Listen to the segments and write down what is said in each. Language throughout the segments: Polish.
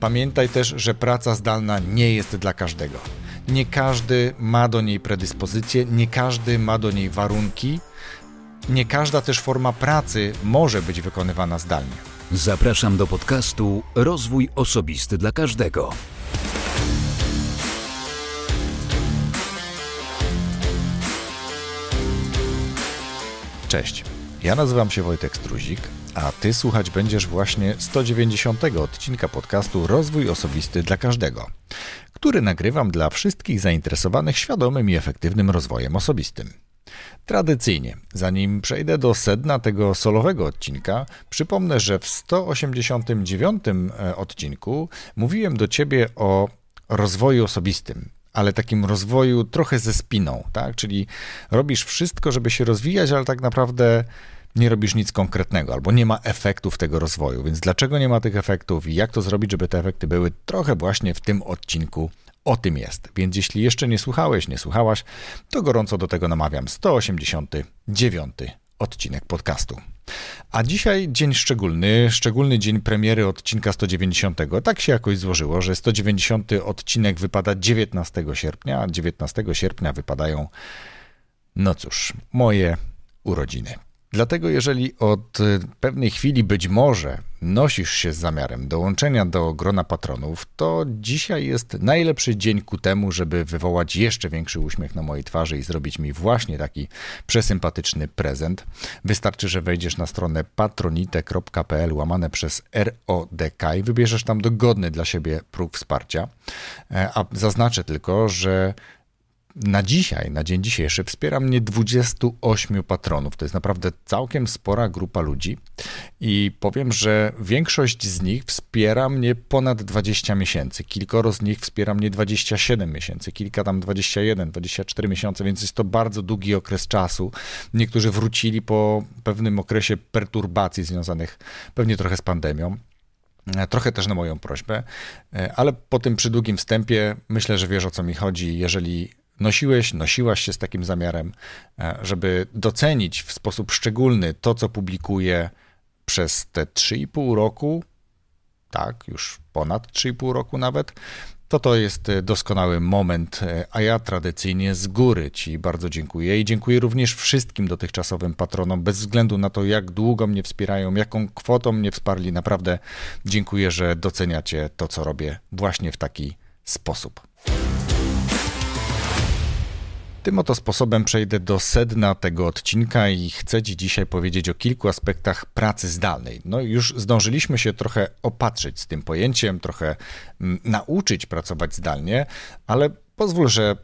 Pamiętaj też, że praca zdalna nie jest dla każdego. Nie każdy ma do niej predyspozycje, nie każdy ma do niej warunki, nie każda też forma pracy może być wykonywana zdalnie. Zapraszam do podcastu Rozwój Osobisty dla Każdego. Cześć, ja nazywam się Wojtek Struzik, a Ty słuchać będziesz właśnie 190 odcinka podcastu Rozwój Osobisty dla Każdego, który nagrywam dla wszystkich zainteresowanych świadomym i efektywnym rozwojem osobistym. Tradycyjnie, zanim przejdę do sedna tego solowego odcinka, przypomnę, że w 189 e, odcinku mówiłem do Ciebie o rozwoju osobistym, ale takim rozwoju trochę ze spiną, tak? Czyli robisz wszystko, żeby się rozwijać, ale tak naprawdę nie robisz nic konkretnego, albo nie ma efektów tego rozwoju. Więc dlaczego nie ma tych efektów i jak to zrobić, żeby te efekty były? Trochę właśnie w tym odcinku o tym jest. Więc jeśli jeszcze nie słuchałeś, nie słuchałaś, to gorąco do tego namawiam. 189 odcinek podcastu. A dzisiaj dzień szczególny, szczególny dzień premiery odcinka 190. Tak się jakoś złożyło, że 190 odcinek wypada 19 sierpnia, a 19 sierpnia wypadają, no cóż, moje urodziny. Dlatego, jeżeli od y, pewnej chwili być może nosisz się z zamiarem dołączenia do grona patronów, to dzisiaj jest najlepszy dzień ku temu, żeby wywołać jeszcze większy uśmiech na mojej twarzy i zrobić mi właśnie taki przesympatyczny prezent. Wystarczy, że wejdziesz na stronę patronite.pl łamane przez RODK i wybierzesz tam dogodny dla siebie próg wsparcia. E, a zaznaczę tylko, że na dzisiaj, na dzień dzisiejszy wspiera mnie 28 patronów. To jest naprawdę całkiem spora grupa ludzi i powiem, że większość z nich wspiera mnie ponad 20 miesięcy. Kilkoro z nich wspiera mnie 27 miesięcy, kilka tam 21, 24 miesiące, więc jest to bardzo długi okres czasu. Niektórzy wrócili po pewnym okresie perturbacji związanych pewnie trochę z pandemią. Trochę też na moją prośbę, ale po tym przydługim wstępie myślę, że wiesz o co mi chodzi. Jeżeli nosiłeś, nosiłaś się z takim zamiarem, e, żeby docenić w sposób szczególny to, co publikuję przez te 3,5 roku, tak, już ponad 3,5 roku nawet, to to jest e, doskonały moment, e, a ja tradycyjnie z góry Ci bardzo dziękuję i dziękuję również wszystkim dotychczasowym patronom, bez względu na to, jak długo mnie wspierają, jaką kwotą mnie wsparli. Naprawdę dziękuję, że doceniacie to, co robię właśnie w taki sposób. Tym oto sposobem przejdę do sedna tego odcinka i chcę Ci dzisiaj powiedzieć o kilku aspektach pracy zdalnej. No już zdążyliśmy się trochę opatrzyć z tym pojęciem, trochę mm, nauczyć pracować zdalnie, ale pozwól, że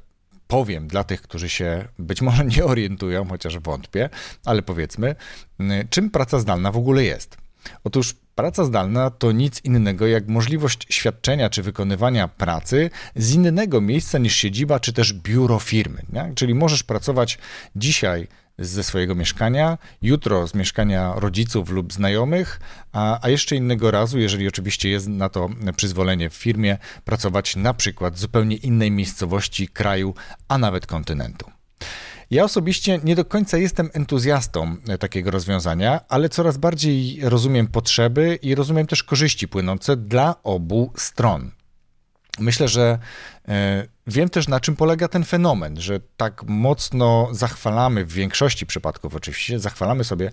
powiem dla tych, którzy się być może nie orientują, chociaż wątpię, ale powiedzmy, mm, czym praca zdalna w ogóle jest. Otóż praca zdalna to nic innego jak możliwość świadczenia czy wykonywania pracy z innego miejsca niż siedziba czy też biuro firmy. Nie? Czyli możesz pracować dzisiaj ze swojego mieszkania, jutro z mieszkania rodziców lub znajomych, a, a jeszcze innego razu, jeżeli oczywiście jest na to przyzwolenie w firmie, pracować na przykład w zupełnie innej miejscowości, kraju, a nawet kontynentu. Ja osobiście nie do końca jestem entuzjastą e, takiego rozwiązania, ale coraz bardziej rozumiem potrzeby i rozumiem też korzyści płynące dla obu stron. Myślę, że e, wiem też na czym polega ten fenomen, że tak mocno zachwalamy, w większości przypadków oczywiście, zachwalamy sobie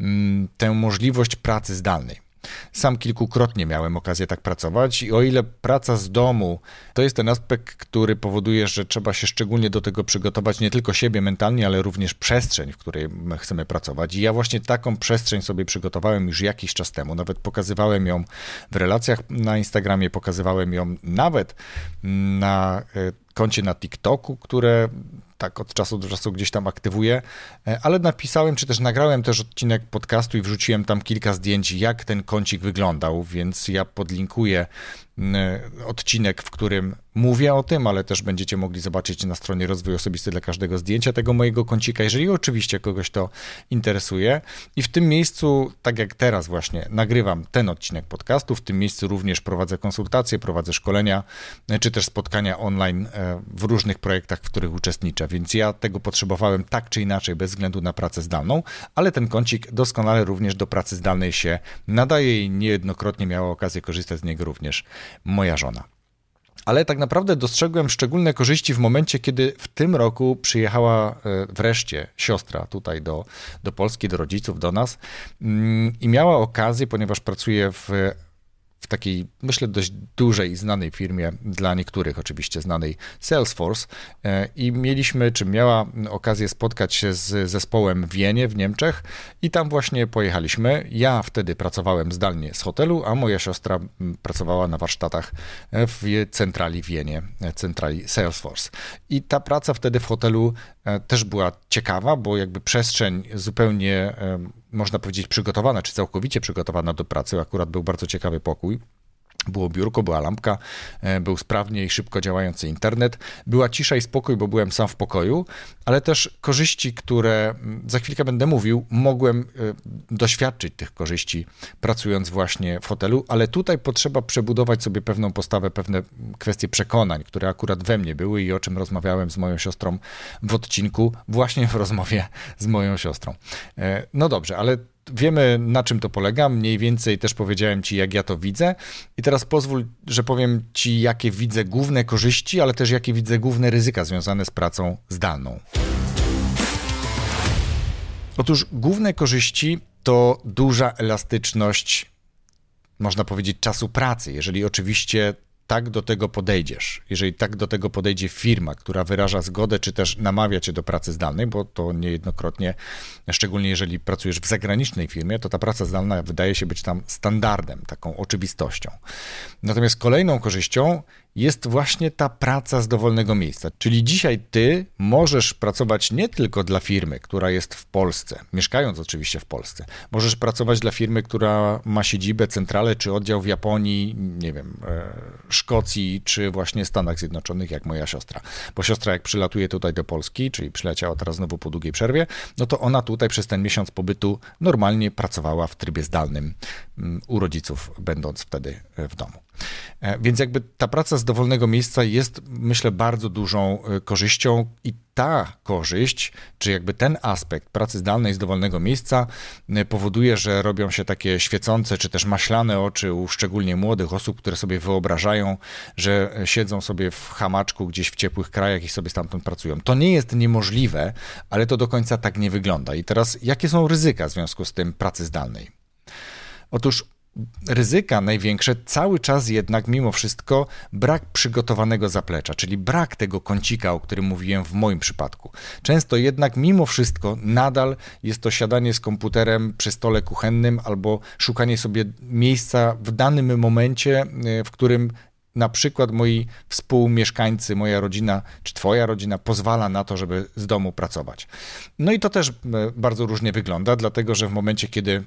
mm, tę możliwość pracy zdalnej. Sam kilkukrotnie miałem okazję tak pracować i o ile praca z domu to jest ten aspekt, który powoduje, że trzeba się szczególnie do tego przygotować, nie tylko siebie mentalnie, ale również przestrzeń, w której chcemy pracować. I ja właśnie taką przestrzeń sobie przygotowałem już jakiś czas temu. Nawet pokazywałem ją w relacjach na Instagramie, pokazywałem ją nawet na e, koncie na TikToku, które tak od czasu do czasu gdzieś tam aktywuję, e, ale napisałem, czy też nagrałem też odcinek podcastu i wrzuciłem tam kilka zdjęć, jak ten kącik wyglądał, więc ja podlinkuję odcinek, w którym mówię o tym, ale też będziecie mogli zobaczyć na stronie Rozwój Osobisty dla każdego zdjęcia tego mojego kącika, jeżeli oczywiście kogoś to interesuje. I w tym miejscu, tak jak teraz właśnie nagrywam ten odcinek podcastu, w tym miejscu również prowadzę konsultacje, prowadzę szkolenia, czy też spotkania online e, w różnych projektach, w których uczestniczę. więc ja tego potrzebowałem tak czy inaczej, bez względu na pracę zdalną, ale ten kącik doskonale również do pracy zdalnej się nadaje i niejednokrotnie miała okazję korzystać z niego również moja żona. Ale tak naprawdę dostrzegłem szczególne korzyści w momencie, kiedy w tym roku przyjechała e, wreszcie siostra tutaj do, do Polski, do rodziców, do nas mm, i miała okazję, ponieważ pracuje w w takiej, myślę, dość dużej, znanej firmie, dla niektórych oczywiście znanej Salesforce e, i mieliśmy, czy miała okazję spotkać się z zespołem w Wienie w Niemczech i tam właśnie pojechaliśmy. Ja wtedy pracowałem zdalnie z hotelu, a moja siostra pracowała na warsztatach w centrali w Wienie, e, centrali Salesforce. I ta praca wtedy w hotelu e, też była ciekawa, bo jakby przestrzeń zupełnie można powiedzieć, przygotowana, czy całkowicie przygotowana do pracy. Akurat był bardzo ciekawy pokój. Było biurko, była lampka, e, był sprawnie i szybko działający internet. Była cisza i spokój, bo byłem sam w pokoju, ale też korzyści, które mm, za chwilkę będę mówił, mogłem e, doświadczyć tych korzyści pracując właśnie w hotelu, ale tutaj potrzeba przebudować sobie pewną postawę, pewne kwestie przekonań, które akurat we mnie były i o czym rozmawiałem z moją siostrą w odcinku, właśnie w rozmowie z moją siostrą. E, no dobrze, ale wiemy na czym to polega, mniej więcej też powiedziałem Ci, jak ja to widzę. I teraz pozwól, że powiem Ci, jakie widzę główne korzyści, ale też jakie widzę główne ryzyka związane z pracą zdalną. Otóż główne korzyści to duża elastyczność, można powiedzieć, czasu pracy, jeżeli oczywiście tak do tego podejdziesz, jeżeli tak do tego podejdzie firma, która wyraża zgodę, czy też namawia cię do pracy zdalnej, bo to niejednokrotnie, szczególnie jeżeli pracujesz w zagranicznej firmie, to ta praca zdalna wydaje się być tam standardem, taką oczywistością. Natomiast kolejną korzyścią jest właśnie ta praca z dowolnego miejsca. Czyli dzisiaj ty możesz pracować nie tylko dla firmy, która jest w Polsce, mieszkając oczywiście w Polsce. Możesz pracować dla firmy, która ma siedzibę, centralę czy oddział w Japonii, nie wiem, e, Szkocji czy właśnie Stanach Zjednoczonych, jak moja siostra. Bo siostra jak przylatuje tutaj do Polski, czyli przyleciała teraz znowu po długiej przerwie, no to ona tutaj przez ten miesiąc pobytu normalnie pracowała w trybie zdalnym u rodziców, będąc wtedy e, w domu. E, więc jakby ta praca z dowolnego miejsca jest, myślę, bardzo dużą e, korzyścią i ta korzyść, czy jakby ten aspekt pracy zdalnej z dowolnego miejsca powoduje, że robią się takie świecące, czy też maślane oczy u szczególnie młodych osób, które sobie wyobrażają, że siedzą sobie w hamaczku gdzieś w ciepłych krajach i sobie stamtąd pracują. To nie jest niemożliwe, ale to do końca tak nie wygląda. I teraz jakie są ryzyka w związku z tym pracy zdalnej? Otóż ryzyka największe cały czas jednak mimo wszystko brak przygotowanego zaplecza, czyli brak tego kącika, o którym mówiłem w moim przypadku. Często jednak mimo wszystko nadal jest to siadanie z komputerem przy stole kuchennym albo szukanie sobie miejsca w danym momencie, e, w którym na przykład moi współmieszkańcy, moja rodzina czy twoja rodzina pozwala na to, żeby z domu pracować. No i to też e, bardzo różnie wygląda, dlatego że w momencie, kiedy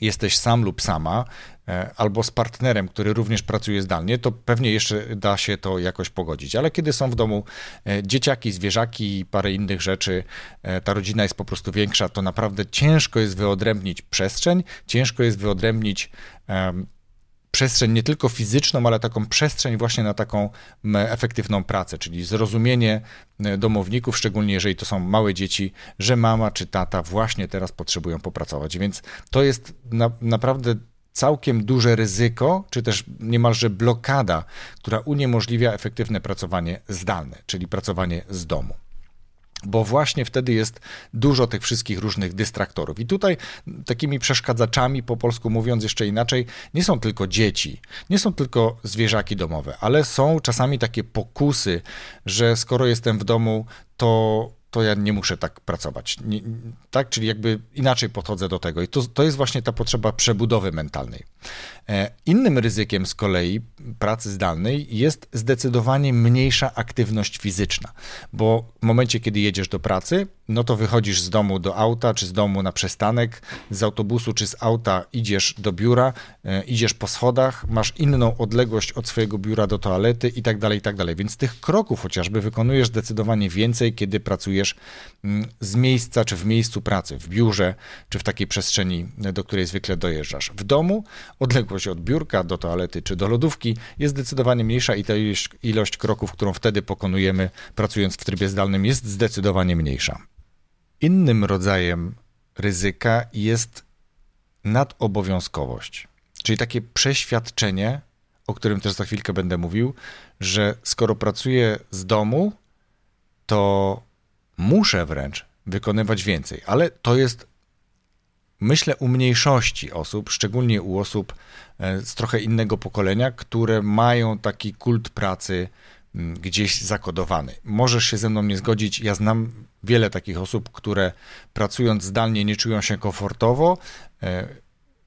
jesteś sam lub sama, e, albo z partnerem, który również pracuje zdalnie, to pewnie jeszcze da się to jakoś pogodzić. Ale kiedy są w domu e, dzieciaki, zwierzaki i parę innych rzeczy, e, ta rodzina jest po prostu większa, to naprawdę ciężko jest wyodrębnić przestrzeń, ciężko jest wyodrębnić przestrzeń nie tylko fizyczną, ale taką przestrzeń właśnie na taką efektywną pracę, czyli zrozumienie e, domowników, szczególnie jeżeli to są małe dzieci, że mama czy tata właśnie teraz potrzebują popracować. Więc to jest na, naprawdę całkiem duże ryzyko, czy też niemalże blokada, która uniemożliwia efektywne pracowanie zdalne, czyli pracowanie z domu bo właśnie wtedy jest dużo tych wszystkich różnych dystraktorów. I tutaj takimi przeszkadzaczami, po polsku mówiąc jeszcze inaczej, nie są tylko dzieci, nie są tylko zwierzaki domowe, ale są czasami takie pokusy, że skoro jestem w domu, to to ja nie muszę tak pracować. Nie, tak, czyli jakby inaczej podchodzę do tego. I to, to jest właśnie ta potrzeba przebudowy mentalnej. E, innym ryzykiem z kolei pracy zdalnej jest zdecydowanie mniejsza aktywność fizyczna, bo w momencie, kiedy jedziesz do pracy, no to wychodzisz z domu do auta, czy z domu na przystanek, z autobusu, czy z auta idziesz do biura, e, idziesz po schodach, masz inną odległość od swojego biura do toalety i tak dalej, i tak dalej. Więc tych kroków chociażby wykonujesz zdecydowanie więcej, kiedy pracujesz mm, z miejsca, czy w miejscu pracy, w biurze, czy w takiej przestrzeni, do której zwykle dojeżdżasz. W domu odległość od biurka do toalety czy do lodówki jest zdecydowanie mniejsza i ta ilość kroków, którą wtedy pokonujemy pracując w trybie zdalnym jest zdecydowanie mniejsza. Innym rodzajem ryzyka jest nadobowiązkowość, czyli takie przeświadczenie, o którym też za chwilkę będę mówił, że skoro pracuję z domu, to muszę wręcz wykonywać więcej, ale to jest myślę u mniejszości osób, szczególnie u osób e, z trochę innego pokolenia, które mają taki kult pracy mm, gdzieś zakodowany. Możesz się ze mną nie zgodzić, ja znam wiele takich osób, które pracując zdalnie nie czują się komfortowo, e,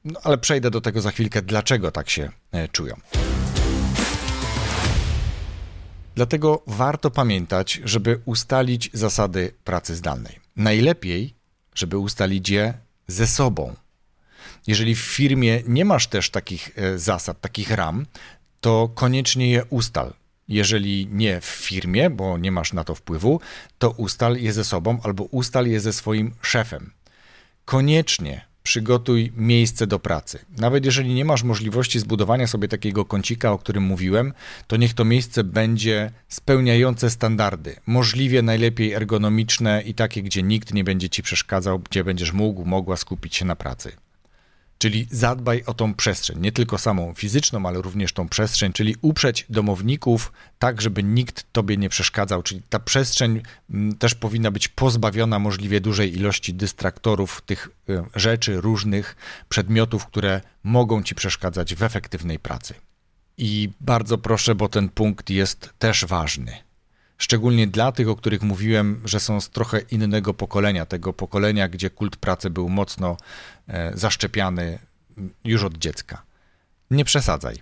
no, ale przejdę do tego za chwilkę, dlaczego tak się e, czują. Dlatego warto pamiętać, żeby ustalić zasady pracy zdalnej. Najlepiej, żeby ustalić je ze sobą. Jeżeli w firmie nie masz też takich e, zasad, takich ram, to koniecznie je ustal. Jeżeli nie w firmie, bo nie masz na to wpływu, to ustal je ze sobą albo ustal je ze swoim szefem. Koniecznie przygotuj miejsce do pracy. Nawet jeżeli nie masz możliwości zbudowania sobie takiego kącika, o którym mówiłem, to niech to miejsce będzie spełniające standardy, możliwie najlepiej ergonomiczne i takie, gdzie nikt nie będzie ci przeszkadzał, gdzie będziesz mógł, mogła skupić się na pracy. Czyli zadbaj o tą przestrzeń, nie tylko samą fizyczną, ale również tą przestrzeń, czyli uprzeć domowników tak, żeby nikt tobie nie przeszkadzał. Czyli ta przestrzeń mm, też powinna być pozbawiona możliwie dużej ilości dystraktorów, tych y, rzeczy, różnych przedmiotów, które mogą ci przeszkadzać w efektywnej pracy. I bardzo proszę, bo ten punkt jest też ważny szczególnie dla tych, o których mówiłem, że są z trochę innego pokolenia, tego pokolenia, gdzie kult pracy był mocno e, zaszczepiany już od dziecka. Nie przesadzaj.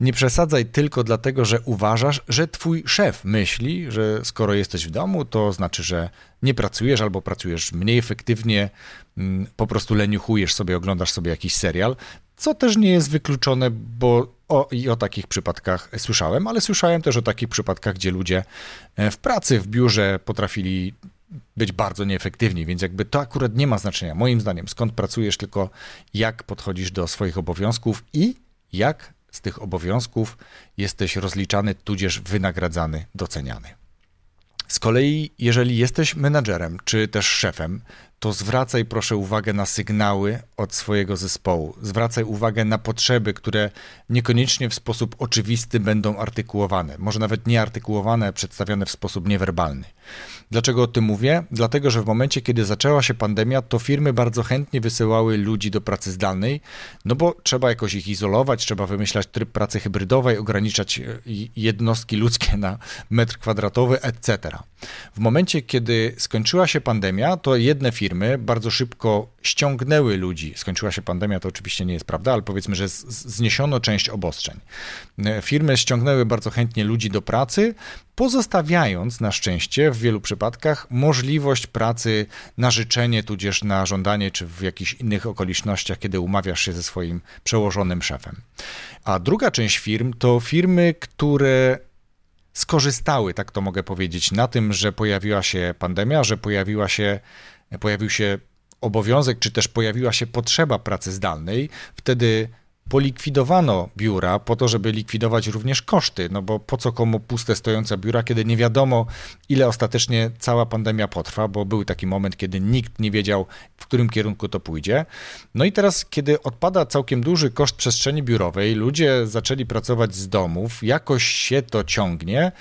Nie przesadzaj tylko dlatego, że uważasz, że twój szef myśli, że skoro jesteś w domu, to znaczy, że nie pracujesz albo pracujesz mniej efektywnie, mm, po prostu leniuchujesz sobie, oglądasz sobie jakiś serial, co też nie jest wykluczone, bo o, i o takich przypadkach słyszałem, ale słyszałem też o takich przypadkach, gdzie ludzie e, w pracy, w biurze potrafili być bardzo nieefektywni, więc jakby to akurat nie ma znaczenia, moim zdaniem, skąd pracujesz, tylko jak podchodzisz do swoich obowiązków i jak z tych obowiązków jesteś rozliczany, tudzież wynagradzany, doceniany. Z kolei, jeżeli jesteś menadżerem czy też szefem, to zwracaj proszę uwagę na sygnały od swojego zespołu. Zwracaj uwagę na potrzeby, które niekoniecznie w sposób oczywisty będą artykułowane, może nawet nie artykułowane, przedstawione w sposób niewerbalny. Dlaczego o tym mówię? Dlatego, że w momencie, kiedy zaczęła się pandemia, to firmy bardzo chętnie wysyłały ludzi do pracy zdalnej, no bo trzeba jakoś ich izolować, trzeba wymyślać tryb pracy hybrydowej, ograniczać e, jednostki ludzkie na metr kwadratowy, etc. W momencie, kiedy skończyła się pandemia, to jedne firmy bardzo szybko ściągnęły ludzi. Skończyła się pandemia, to oczywiście nie jest prawda, ale powiedzmy, że zniesiono część obostrzeń. E, firmy ściągnęły bardzo chętnie ludzi do pracy, pozostawiając na szczęście w wielu przypadkach możliwość pracy na życzenie, tudzież na żądanie, czy w jakichś innych okolicznościach, kiedy umawiasz się ze swoim przełożonym szefem. A druga część firm to firmy, które skorzystały, tak to mogę powiedzieć, na tym, że pojawiła się pandemia, że pojawiła się, pojawił się obowiązek, czy też pojawiła się potrzeba pracy zdalnej. Wtedy polikwidowano biura po to, żeby likwidować również koszty, no bo po co komu puste stojące biura, kiedy nie wiadomo, ile ostatecznie cała pandemia potrwa, bo był taki moment, kiedy nikt nie wiedział, w którym kierunku to pójdzie. No i teraz, kiedy odpada całkiem duży koszt przestrzeni biurowej, ludzie zaczęli pracować z domów, jakoś się to ciągnie,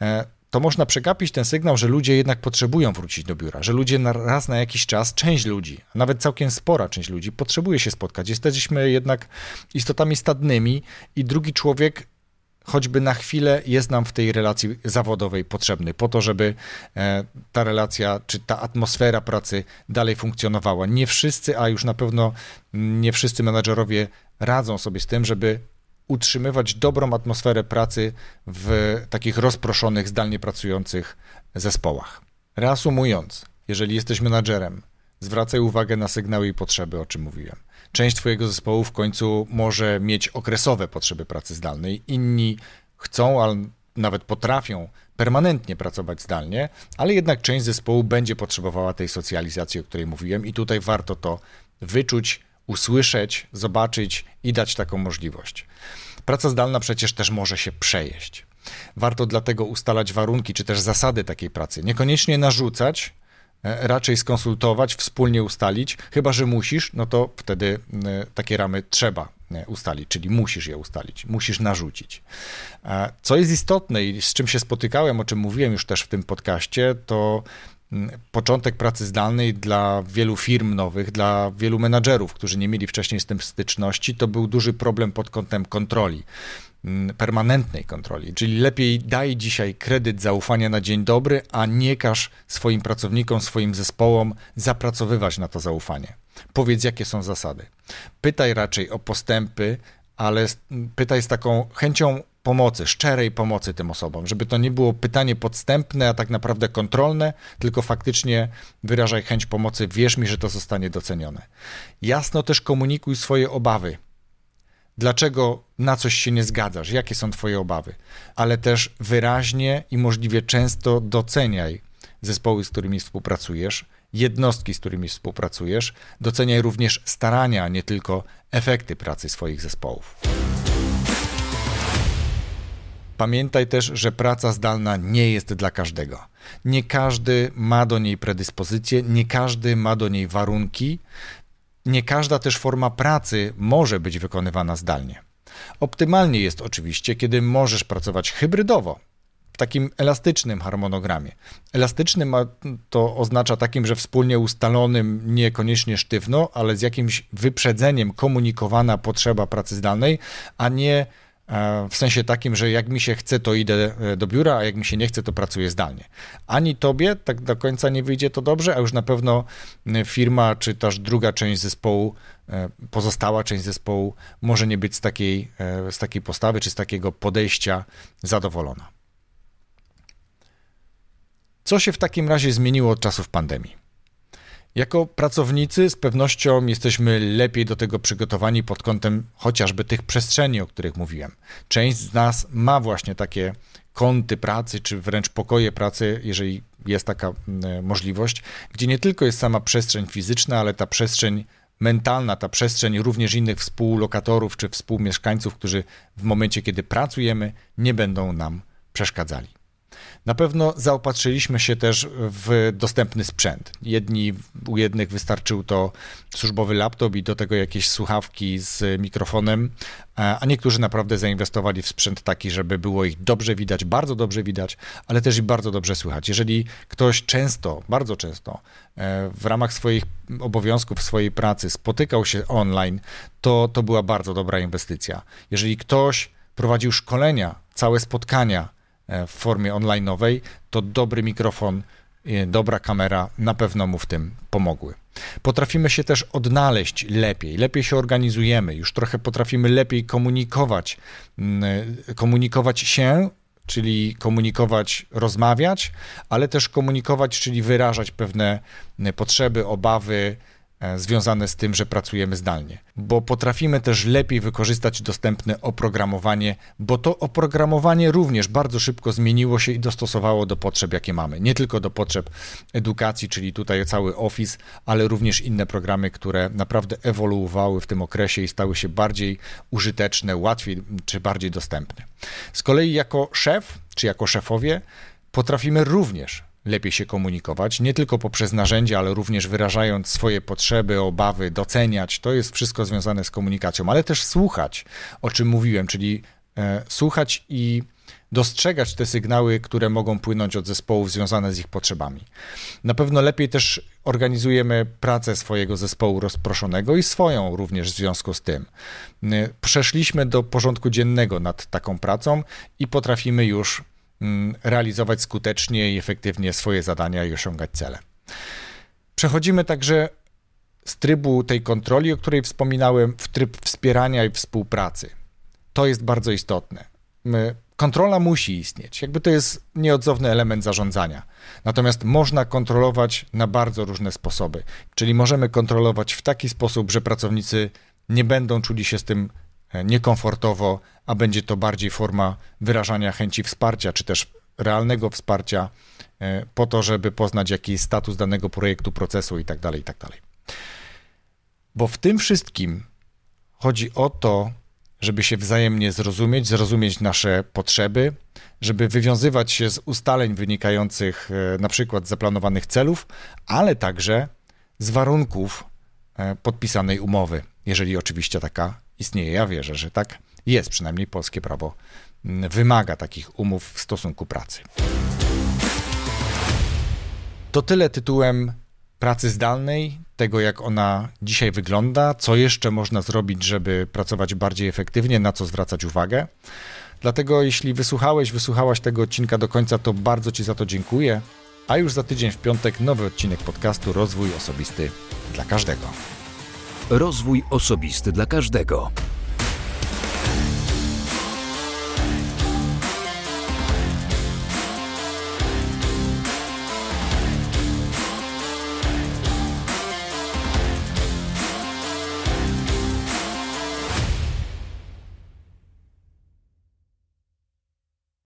e, to można przegapić ten sygnał, że ludzie jednak potrzebują wrócić do biura, że ludzie na, raz na jakiś czas, część ludzi, nawet całkiem spora część ludzi potrzebuje się spotkać. Jesteśmy jednak istotami stadnymi i drugi człowiek choćby na chwilę jest nam w tej relacji zawodowej potrzebny, po to, żeby e, ta relacja czy ta atmosfera pracy dalej funkcjonowała. Nie wszyscy, a już na pewno nie wszyscy menadżerowie radzą sobie z tym, żeby utrzymywać dobrą atmosferę pracy w takich rozproszonych, zdalnie pracujących zespołach. Reasumując, jeżeli jesteś menadżerem, zwracaj uwagę na sygnały i potrzeby, o czym mówiłem. Część Twojego zespołu w końcu może mieć okresowe potrzeby pracy zdalnej, inni chcą, nawet potrafią permanentnie pracować zdalnie, ale jednak część zespołu będzie potrzebowała tej socjalizacji, o której mówiłem, i tutaj warto to wyczuć, usłyszeć, zobaczyć i dać taką możliwość. Praca zdalna przecież też może się przejeść. Warto dlatego ustalać warunki czy też zasady takiej pracy. Niekoniecznie narzucać, e, raczej skonsultować, wspólnie ustalić, chyba że musisz, no to wtedy e, takie ramy trzeba e, ustalić, czyli musisz je ustalić, musisz narzucić. Co jest istotne i z czym się spotykałem, o czym mówiłem już też w tym podcaście, to początek pracy zdalnej dla wielu firm nowych, dla wielu menadżerów, którzy nie mieli wcześniej z tym styczności, to był duży problem pod kątem kontroli permanentnej kontroli. Czyli lepiej daj dzisiaj kredyt zaufania na dzień dobry, a nie każ swoim pracownikom, swoim zespołom zapracowywać na to zaufanie. Powiedz, jakie są zasady. Pytaj raczej o postępy, ale pytaj z taką chęcią pomocy, szczerej pomocy tym osobom, żeby to nie było pytanie podstępne, a tak naprawdę kontrolne, tylko faktycznie wyrażaj chęć pomocy, wierz mi, że to zostanie docenione. Jasno też komunikuj swoje obawy. Dlaczego na coś się nie zgadzasz, jakie są Twoje obawy, ale też wyraźnie i możliwie często doceniaj zespoły, z którymi współpracujesz, jednostki, z którymi współpracujesz, doceniaj również starania, a nie tylko efekty pracy swoich zespołów. Pamiętaj też, że praca zdalna nie jest dla każdego. Nie każdy ma do niej predyspozycje, nie każdy ma do niej warunki, nie każda też forma pracy może być wykonywana zdalnie. Optymalnie jest oczywiście, kiedy możesz pracować hybrydowo, w takim elastycznym harmonogramie. Elastycznym to oznacza takim, że wspólnie ustalonym, niekoniecznie sztywno, ale z jakimś wyprzedzeniem komunikowana potrzeba pracy zdalnej, a nie w sensie takim, że jak mi się chce, to idę e, do biura, a jak mi się nie chce, to pracuję zdalnie. Ani tobie tak do końca nie wyjdzie to dobrze, a już na pewno firma, czy też druga część zespołu, e, pozostała część zespołu może nie być z takiej, z takiej postawy, czy z takiego podejścia zadowolona. Co się w takim razie zmieniło od czasów pandemii? Jako pracownicy z pewnością jesteśmy lepiej do tego przygotowani pod kątem chociażby tych przestrzeni, o których mówiłem. Część z nas ma właśnie takie kąty pracy, czy wręcz pokoje pracy, jeżeli jest taka możliwość, gdzie nie tylko jest sama przestrzeń fizyczna, ale ta przestrzeń mentalna, ta przestrzeń również innych współlokatorów czy współmieszkańców, którzy w momencie, kiedy pracujemy, nie będą nam przeszkadzali. Na pewno zaopatrzyliśmy się też w dostępny sprzęt. Jedni, u jednych wystarczył to służbowy laptop i do tego jakieś słuchawki z mikrofonem, a niektórzy naprawdę zainwestowali w sprzęt taki, żeby było ich dobrze widać, bardzo dobrze widać, ale też i bardzo dobrze słychać. Jeżeli ktoś często, bardzo często e, w ramach swoich obowiązków, swojej pracy spotykał się online, to to była bardzo dobra inwestycja. Jeżeli ktoś prowadził szkolenia, całe spotkania, E, w formie online'owej, to dobry mikrofon, e, dobra kamera na pewno mu w tym pomogły. Potrafimy się też odnaleźć lepiej, lepiej się organizujemy, już trochę potrafimy lepiej komunikować, e, komunikować się, czyli komunikować, rozmawiać, ale też komunikować, czyli wyrażać pewne potrzeby, obawy, E, związane z tym, że pracujemy zdalnie, bo potrafimy też lepiej wykorzystać dostępne oprogramowanie, bo to oprogramowanie również bardzo szybko zmieniło się i dostosowało do potrzeb, jakie mamy. Nie tylko do potrzeb edukacji, czyli tutaj cały Office, ale również inne programy, które naprawdę ewoluowały w tym okresie i stały się bardziej użyteczne, łatwiej czy bardziej dostępne. Z kolei jako szef, czy jako szefowie, potrafimy również lepiej się komunikować, nie tylko poprzez narzędzia, ale również wyrażając swoje potrzeby, obawy, doceniać. To jest wszystko związane z komunikacją, ale też słuchać, o czym mówiłem, czyli e, słuchać i dostrzegać te sygnały, które mogą płynąć od zespołów związane z ich potrzebami. Na pewno lepiej też organizujemy pracę swojego zespołu rozproszonego i swoją również w związku z tym. E, przeszliśmy do porządku dziennego nad taką pracą i potrafimy już realizować skutecznie i efektywnie swoje zadania i osiągać cele. Przechodzimy także z trybu tej kontroli, o której wspominałem, w tryb wspierania i współpracy. To jest bardzo istotne. Kontrola musi istnieć, jakby to jest nieodzowny element zarządzania. Natomiast można kontrolować na bardzo różne sposoby. Czyli możemy kontrolować w taki sposób, że pracownicy nie będą czuli się z tym niekomfortowo, a będzie to bardziej forma wyrażania chęci wsparcia, czy też realnego wsparcia e, po to, żeby poznać, jaki jest status danego projektu, procesu itd., tak itd. Tak Bo w tym wszystkim chodzi o to, żeby się wzajemnie zrozumieć, zrozumieć nasze potrzeby, żeby wywiązywać się z ustaleń wynikających e, na przykład z zaplanowanych celów, ale także z warunków e, podpisanej umowy, jeżeli oczywiście taka istnieje. Ja wierzę, że tak jest, przynajmniej polskie prawo wymaga takich umów w stosunku pracy. To tyle tytułem pracy zdalnej, tego jak ona dzisiaj wygląda, co jeszcze można zrobić, żeby pracować bardziej efektywnie, na co zwracać uwagę. Dlatego jeśli wysłuchałeś, wysłuchałaś tego odcinka do końca, to bardzo Ci za to dziękuję. A już za tydzień w piątek nowy odcinek podcastu Rozwój Osobisty dla każdego. Rozwój Osobisty dla każdego.